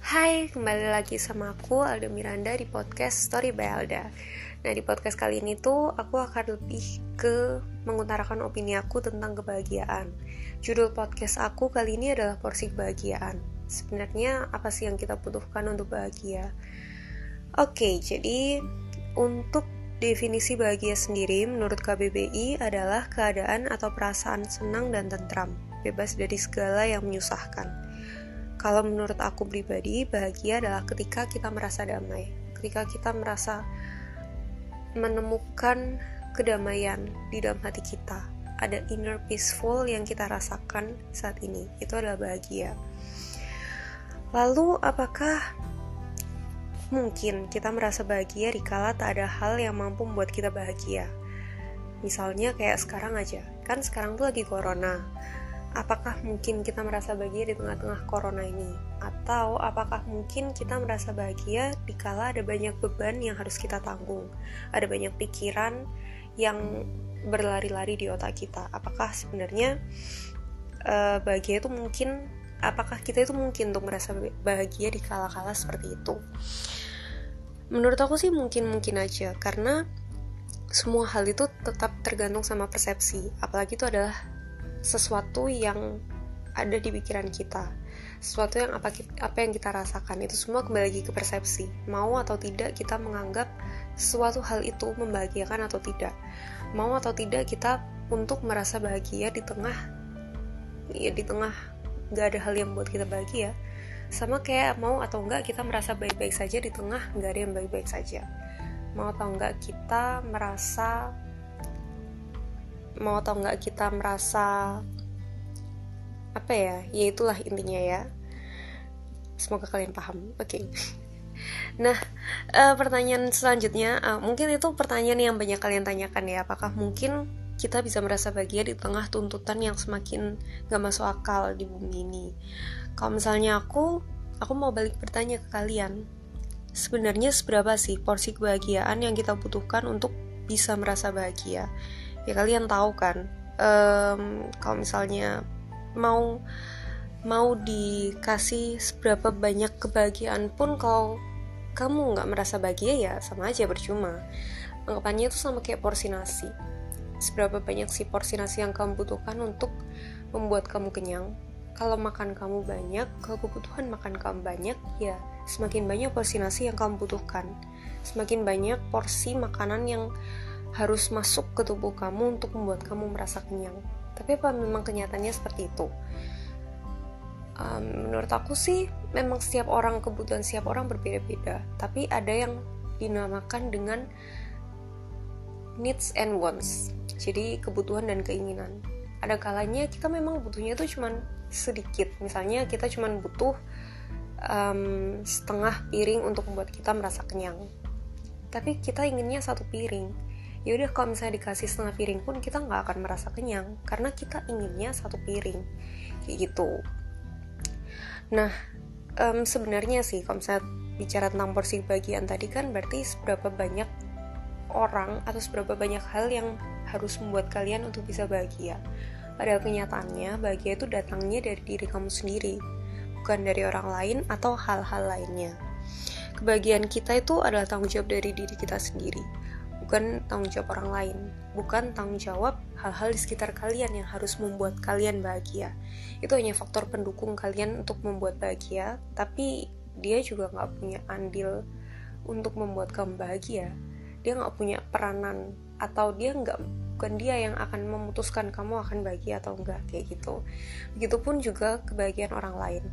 Hai, kembali lagi sama aku Alda Miranda di podcast Story by Alda. Nah, di podcast kali ini tuh aku akan lebih ke mengutarakan opini aku tentang kebahagiaan. Judul podcast aku kali ini adalah porsi kebahagiaan. Sebenarnya apa sih yang kita butuhkan untuk bahagia? Oke, jadi untuk definisi bahagia sendiri menurut KBBI adalah keadaan atau perasaan senang dan tentram, bebas dari segala yang menyusahkan. Kalau menurut aku pribadi, bahagia adalah ketika kita merasa damai, ketika kita merasa menemukan kedamaian di dalam hati kita. Ada inner peaceful yang kita rasakan saat ini. Itu adalah bahagia. Lalu, apakah mungkin kita merasa bahagia dikala tak ada hal yang mampu membuat kita bahagia? Misalnya kayak sekarang aja, kan sekarang tuh lagi corona apakah mungkin kita merasa bahagia di tengah-tengah corona ini? Atau apakah mungkin kita merasa bahagia dikala ada banyak beban yang harus kita tanggung? Ada banyak pikiran yang berlari-lari di otak kita. Apakah sebenarnya uh, bahagia itu mungkin apakah kita itu mungkin untuk merasa bahagia di kala-kala seperti itu? Menurut aku sih mungkin-mungkin aja karena semua hal itu tetap tergantung sama persepsi. Apalagi itu adalah sesuatu yang ada di pikiran kita. Sesuatu yang apa apa yang kita rasakan. Itu semua kembali lagi ke persepsi. Mau atau tidak kita menganggap suatu hal itu membahagiakan atau tidak. Mau atau tidak kita untuk merasa bahagia di tengah ya di tengah gak ada hal yang buat kita bahagia. Sama kayak mau atau enggak kita merasa baik-baik saja di tengah gak ada yang baik-baik saja. Mau atau enggak kita merasa mau atau nggak kita merasa apa ya ya itulah intinya ya. Semoga kalian paham. Oke. Okay. nah uh, pertanyaan selanjutnya uh, mungkin itu pertanyaan yang banyak kalian tanyakan ya. Apakah mungkin kita bisa merasa bahagia di tengah tuntutan yang semakin gak masuk akal di bumi ini? Kalau misalnya aku aku mau balik bertanya ke kalian. Sebenarnya seberapa sih porsi kebahagiaan yang kita butuhkan untuk bisa merasa bahagia ya kalian tahu kan um, kalau misalnya mau mau dikasih seberapa banyak kebahagiaan pun kalau kamu nggak merasa bahagia ya sama aja percuma. Anggapannya itu sama kayak porsi nasi. Seberapa banyak sih porsi nasi yang kamu butuhkan untuk membuat kamu kenyang? Kalau makan kamu banyak kalau kebutuhan makan kamu banyak ya semakin banyak porsi nasi yang kamu butuhkan. Semakin banyak porsi makanan yang harus masuk ke tubuh kamu untuk membuat kamu merasa kenyang. Tapi apa memang kenyataannya seperti itu? Um, menurut aku sih memang setiap orang kebutuhan setiap orang berbeda-beda. Tapi ada yang dinamakan dengan needs and wants. Jadi kebutuhan dan keinginan. Ada kalanya kita memang butuhnya itu cuman sedikit. Misalnya kita cuman butuh um, setengah piring untuk membuat kita merasa kenyang. Tapi kita inginnya satu piring ya udah kalau misalnya dikasih setengah piring pun kita nggak akan merasa kenyang karena kita inginnya satu piring. Kayak gitu. Nah um, sebenarnya sih kalau misalnya bicara tentang porsi bagian tadi kan berarti seberapa banyak orang atau seberapa banyak hal yang harus membuat kalian untuk bisa bahagia. Padahal kenyataannya bahagia itu datangnya dari diri kamu sendiri bukan dari orang lain atau hal-hal lainnya. Kebahagiaan kita itu adalah tanggung jawab dari diri kita sendiri bukan tanggung jawab orang lain, bukan tanggung jawab hal-hal di sekitar kalian yang harus membuat kalian bahagia. Itu hanya faktor pendukung kalian untuk membuat bahagia, tapi dia juga nggak punya andil untuk membuat kamu bahagia. Dia nggak punya peranan atau dia nggak bukan dia yang akan memutuskan kamu akan bahagia atau enggak kayak gitu. Begitupun juga kebahagiaan orang lain.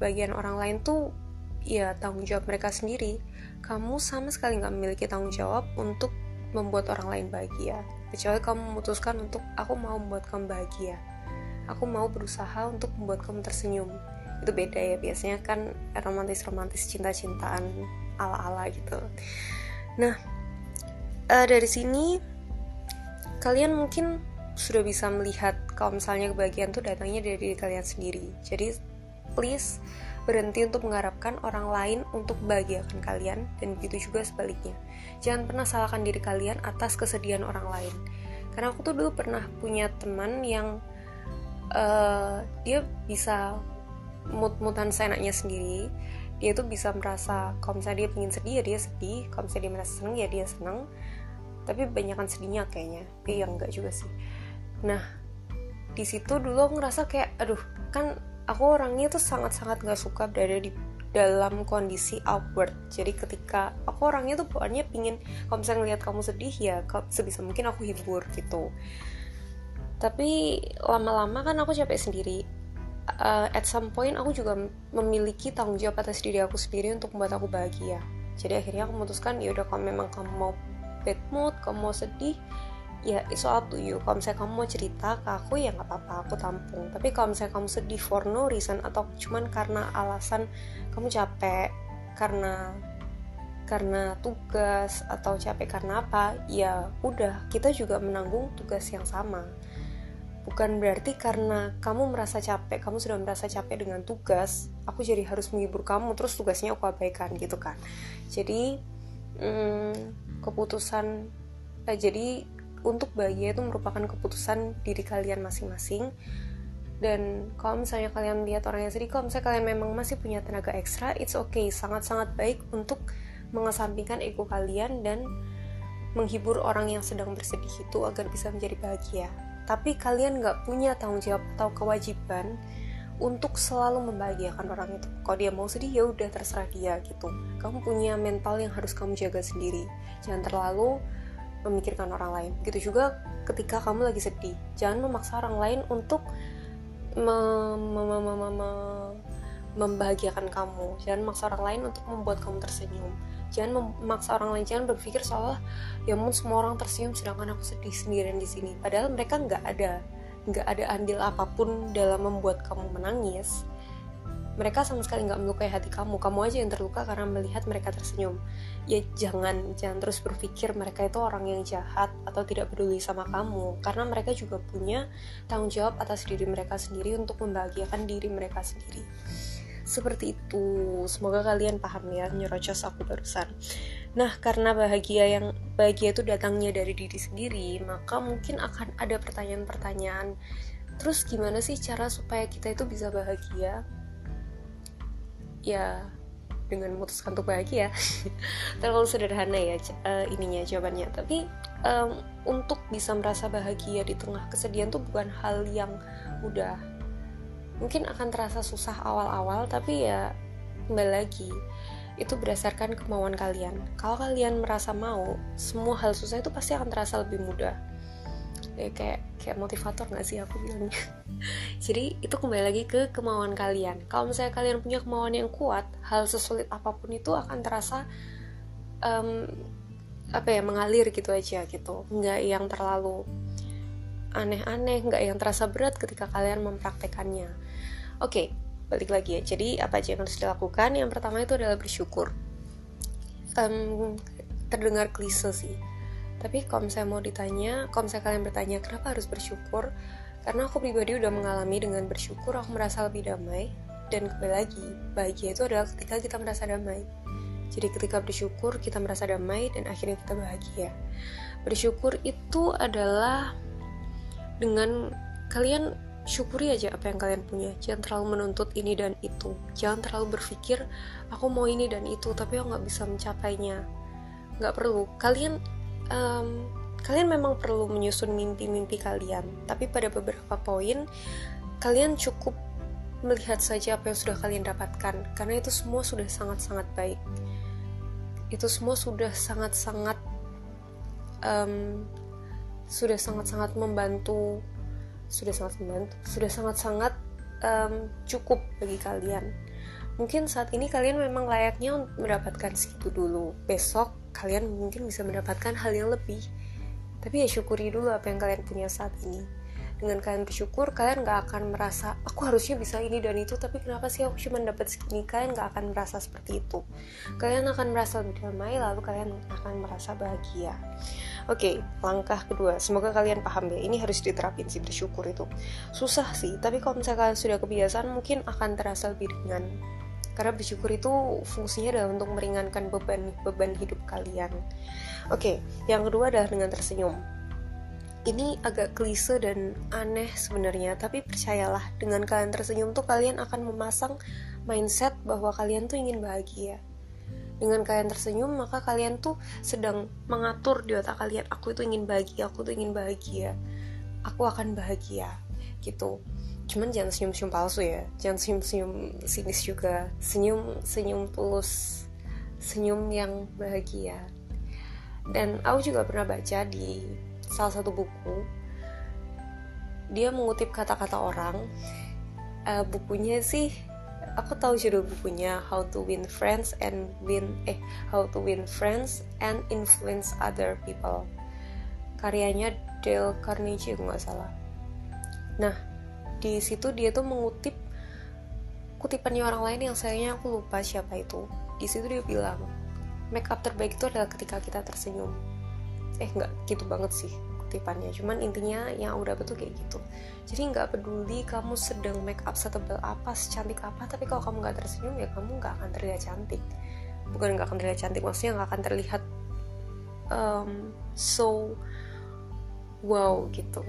Kebahagiaan orang lain tuh ya tanggung jawab mereka sendiri. Kamu sama sekali nggak memiliki tanggung jawab untuk membuat orang lain bahagia. Kecuali kamu memutuskan untuk aku mau membuat kamu bahagia. Aku mau berusaha untuk membuat kamu tersenyum. Itu beda ya biasanya kan romantis romantis cinta cintaan ala ala gitu. Nah uh, dari sini kalian mungkin sudah bisa melihat kalau misalnya kebahagiaan tuh datangnya dari diri kalian sendiri. Jadi please berhenti untuk mengharapkan orang lain untuk membahagiakan kalian dan begitu juga sebaliknya. Jangan pernah salahkan diri kalian atas kesedihan orang lain. Karena aku tuh dulu pernah punya teman yang uh, dia bisa mood-moodan seenaknya sendiri. Dia tuh bisa merasa kalau misalnya dia pengen sedih ya dia sedih. Kalau misalnya dia merasa seneng ya dia seneng. Tapi banyakkan sedihnya kayaknya. Tapi yang enggak juga sih. Nah di situ dulu aku ngerasa kayak aduh kan aku orangnya tuh sangat-sangat gak suka berada di dalam kondisi outward jadi ketika aku orangnya tuh bawaannya pingin kalau misalnya ngeliat kamu sedih ya sebisa mungkin aku hibur gitu. Tapi lama-lama kan aku capek sendiri. Uh, at some point aku juga memiliki tanggung jawab atas diri aku sendiri untuk membuat aku bahagia. Jadi akhirnya aku memutuskan ya udah kalau memang kamu mau bad mood kamu mau sedih ya it's all up to you. Kalau misalnya kamu mau cerita ke aku ya nggak apa-apa aku tampung. Tapi kalau misalnya kamu sedih for no reason atau cuman karena alasan kamu capek karena karena tugas atau capek karena apa ya udah kita juga menanggung tugas yang sama. Bukan berarti karena kamu merasa capek, kamu sudah merasa capek dengan tugas, aku jadi harus menghibur kamu, terus tugasnya aku abaikan gitu kan. Jadi hmm, keputusan, eh, jadi untuk bahagia itu merupakan keputusan diri kalian masing-masing. Dan kalau misalnya kalian lihat orang yang sedih, kalau misalnya kalian memang masih punya tenaga ekstra, it's okay, sangat-sangat baik untuk mengesampingkan ego kalian dan menghibur orang yang sedang bersedih itu agar bisa menjadi bahagia tapi kalian nggak punya tanggung jawab atau kewajiban untuk selalu membahagiakan orang itu. Kalau dia mau sedih ya udah terserah dia gitu. Kamu punya mental yang harus kamu jaga sendiri. Jangan terlalu memikirkan orang lain. Begitu juga ketika kamu lagi sedih. Jangan memaksa orang lain untuk membahagiakan kamu. Jangan memaksa orang lain untuk membuat kamu tersenyum jangan memaksa orang lain jangan berpikir seolah ya mungkin semua orang tersenyum sedangkan aku sedih sendirian di sini padahal mereka nggak ada nggak ada andil apa pun dalam membuat kamu menangis mereka sama sekali nggak melukai hati kamu. Kamu aja yang terluka karena melihat mereka tersenyum. Ya jangan jangan terus berpikir mereka itu orang yang jahat atau tidak peduli sama kamu. Karena mereka juga punya tanggung jawab atas diri mereka sendiri untuk membahagiakan diri mereka sendiri. Seperti itu. Semoga kalian paham ya nyerocos aku barusan. Nah karena bahagia yang bahagia itu datangnya dari diri sendiri maka mungkin akan ada pertanyaan-pertanyaan. Terus gimana sih cara supaya kita itu bisa bahagia ya dengan memutuskan untuk bahagia. Terlalu sederhana ya uh, ininya jawabannya. Tapi um, untuk bisa merasa bahagia di tengah kesedihan tuh bukan hal yang mudah. Mungkin akan terasa susah awal-awal tapi ya kembali lagi itu berdasarkan kemauan kalian. Kalau kalian merasa mau semua hal susah itu pasti akan terasa lebih mudah ya, kayak kayak motivator nggak sih aku bilangnya jadi itu kembali lagi ke kemauan kalian kalau misalnya kalian punya kemauan yang kuat hal sesulit apa pun itu akan terasa um, apa ya mengalir gitu aja gitu nggak yang terlalu aneh-aneh nggak yang terasa berat ketika kalian mempraktekannya Oke, okay, balik lagi ya. Jadi apa aja yang harus dilakukan? Yang pertama itu adalah bersyukur. Um, terdengar klise sih. Tapi kalau misalnya mau ditanya, kalau misalnya kalian bertanya kenapa harus bersyukur, karena aku pribadi udah mengalami dengan bersyukur aku merasa lebih damai dan kembali lagi bahagia itu adalah ketika kita merasa damai. Jadi ketika bersyukur kita merasa damai dan akhirnya kita bahagia. Bersyukur itu adalah dengan kalian syukuri aja apa yang kalian punya. Jangan terlalu menuntut ini dan itu. Jangan terlalu berpikir aku mau ini dan itu tapi aku nggak bisa mencapainya. Nggak perlu. Kalian um, kalian memang perlu menyusun mimpi-mimpi kalian. Tapi pada beberapa poin kalian cukup melihat saja apa yang sudah kalian dapatkan. Karena itu semua sudah sangat-sangat baik. Itu semua sudah sangat-sangat um, sudah sangat-sangat membantu sudah sangat membantu sudah sangat-sangat um, cukup bagi kalian mungkin saat ini kalian memang layaknya mendapatkan segitu dulu. Besok kalian mungkin bisa mendapatkan hal yang lebih. Tapi ya syukuri dulu apa yang kalian punya saat ini dengan kalian bersyukur kalian gak akan merasa aku harusnya bisa ini dan itu tapi kenapa sih aku cuma dapat segini kalian gak akan merasa seperti itu kalian akan merasa lebih damai lalu kalian akan merasa bahagia Oke, langkah kedua. Semoga kalian paham ya. Ini harus diterapin sih bersyukur itu. Susah sih, tapi kalau misalnya kalian sudah kebiasaan mungkin akan terasa lebih ringan. Karena bersyukur itu fungsinya adalah untuk meringankan beban beban hidup kalian. Oke, okay, yang kedua adalah dengan tersenyum. Ini agak klise dan aneh sebenarnya tapi percayalah dengan kalian tersenyum tuh kalian akan memasang mindset bahwa kalian tuh ingin bahagia. Dengan kalian tersenyum maka kalian tuh sedang mengatur di otak kalian aku itu ingin bahagia aku tuh ingin bahagia. Aku akan bahagia gitu. Cuman jangan senyum-senyum palsu ya. Jangan senyum-senyum sinis juga. Senyum senyum tulus. Senyum yang bahagia. Dan aku juga pernah baca di salah satu buku dia mengutip kata-kata orang uh, bukunya sih aku tahu judul bukunya How to Win Friends and Win eh How to Win Friends and Influence Other People. Karyanya Dale Carnegie nggak salah. Nah di situ dia tuh mengutip kutipannya orang lain yang sayangnya aku lupa siapa itu. Di situ dia bilang make up terbaik itu adalah ketika kita tersenyum. Eh nggak gitu banget sih kutipannya cuman intinya yang udah betul kayak gitu. Jadi nggak peduli kamu sedang make up setebal apa secantik apa tapi kalau kamu nggak tersenyum ya kamu nggak akan terlihat cantik. Bukan nggak akan terlihat cantik maksudnya nggak akan terlihat um, so wow gitu.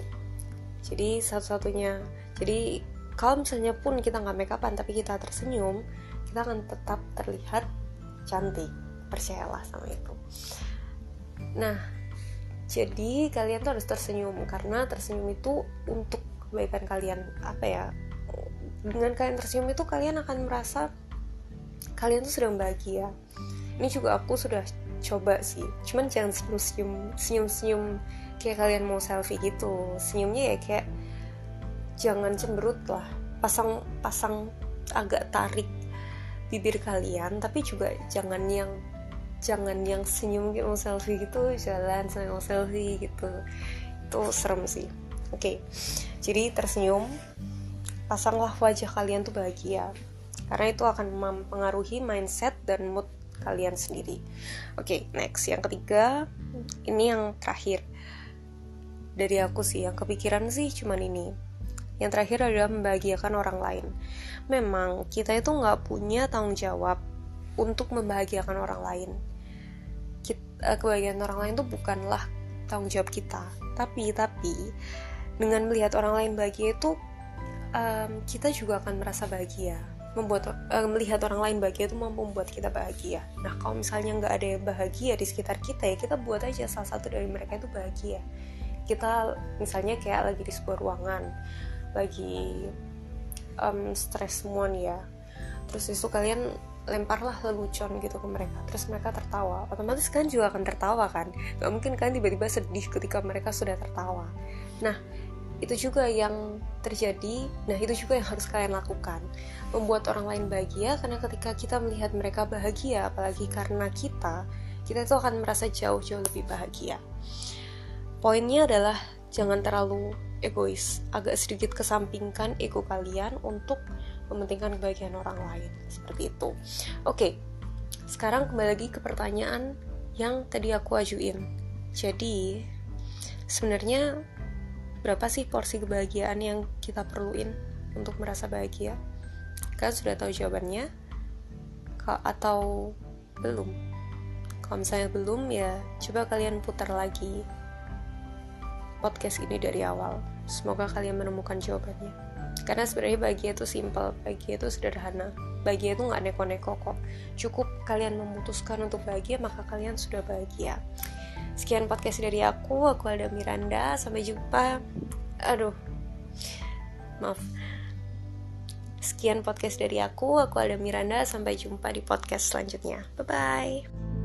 Jadi satu-satunya jadi kalau misalnya pun kita nggak make upan tapi kita tersenyum kita akan tetap terlihat cantik. Percayalah sama itu. Nah jadi kalian tuh harus tersenyum. Karena tersenyum itu untuk kebaikan kalian. Apa ya? Dengan kalian tersenyum itu kalian akan merasa kalian tuh sedang bahagia. Ini juga aku sudah coba sih. Cuman jangan senyum senyum senyum senyum kayak kalian mau selfie gitu. Senyumnya ya kayak jangan cemberut lah. Pasang pasang agak tarik bibir kalian tapi juga jangan yang jangan yang senyum gitu selfie gitu jalan mau selfie gitu. Itu serem sih. Oke okay. jadi tersenyum pasanglah wajah kalian tuh bahagia. Karena itu akan mempengaruhi mindset dan mood kalian sendiri. Oke okay, next. Yang ketiga ini yang terakhir. Dari aku sih yang kepikiran sih cuman ini. Yang terakhir adalah membahagiakan orang lain. Memang kita itu nggak punya tanggung jawab untuk membahagiakan orang lain. Kita, eh, kebahagiaan orang lain itu bukanlah tanggung jawab kita. Tapi tapi dengan melihat orang lain bahagia itu um, kita juga akan merasa bahagia. Membuat uh, melihat orang lain bahagia itu mampu membuat kita bahagia. Nah kalau misalnya nggak ada yang bahagia di sekitar kita ya kita buat aja salah satu dari mereka itu bahagia. Kita misalnya kayak lagi di sebuah ruangan lagi um, stres semua nih ya terus itu kalian lemparlah lelucon gitu ke mereka. Terus mereka tertawa. Otomatis kan juga akan tertawa kan? Gak mungkin kan tiba-tiba sedih ketika mereka sudah tertawa. Nah itu juga yang terjadi. Nah itu juga yang harus kalian lakukan. Membuat orang lain bahagia karena ketika kita melihat mereka bahagia apalagi karena kita kita itu akan merasa jauh-jauh lebih bahagia. Poinnya adalah jangan terlalu egois, agak sedikit kesampingkan ego kalian untuk mementingkan kebahagiaan orang lain. Seperti itu. Oke, sekarang kembali lagi ke pertanyaan yang tadi aku ajuin. Jadi, sebenarnya berapa sih porsi kebahagiaan yang kita perluin untuk merasa bahagia? Kalian sudah tahu jawabannya? Atau belum? Kalau misalnya belum, ya coba kalian putar lagi podcast ini dari awal. Semoga kalian menemukan jawabannya. Karena sebenarnya bahagia itu simple, bahagia itu sederhana. Bahagia itu nggak neko-neko kok. Cukup kalian memutuskan untuk bahagia, maka kalian sudah bahagia. Sekian podcast dari aku, aku ada Miranda. Sampai jumpa. Aduh, maaf. Sekian podcast dari aku, aku ada Miranda. Sampai jumpa di podcast selanjutnya. Bye-bye.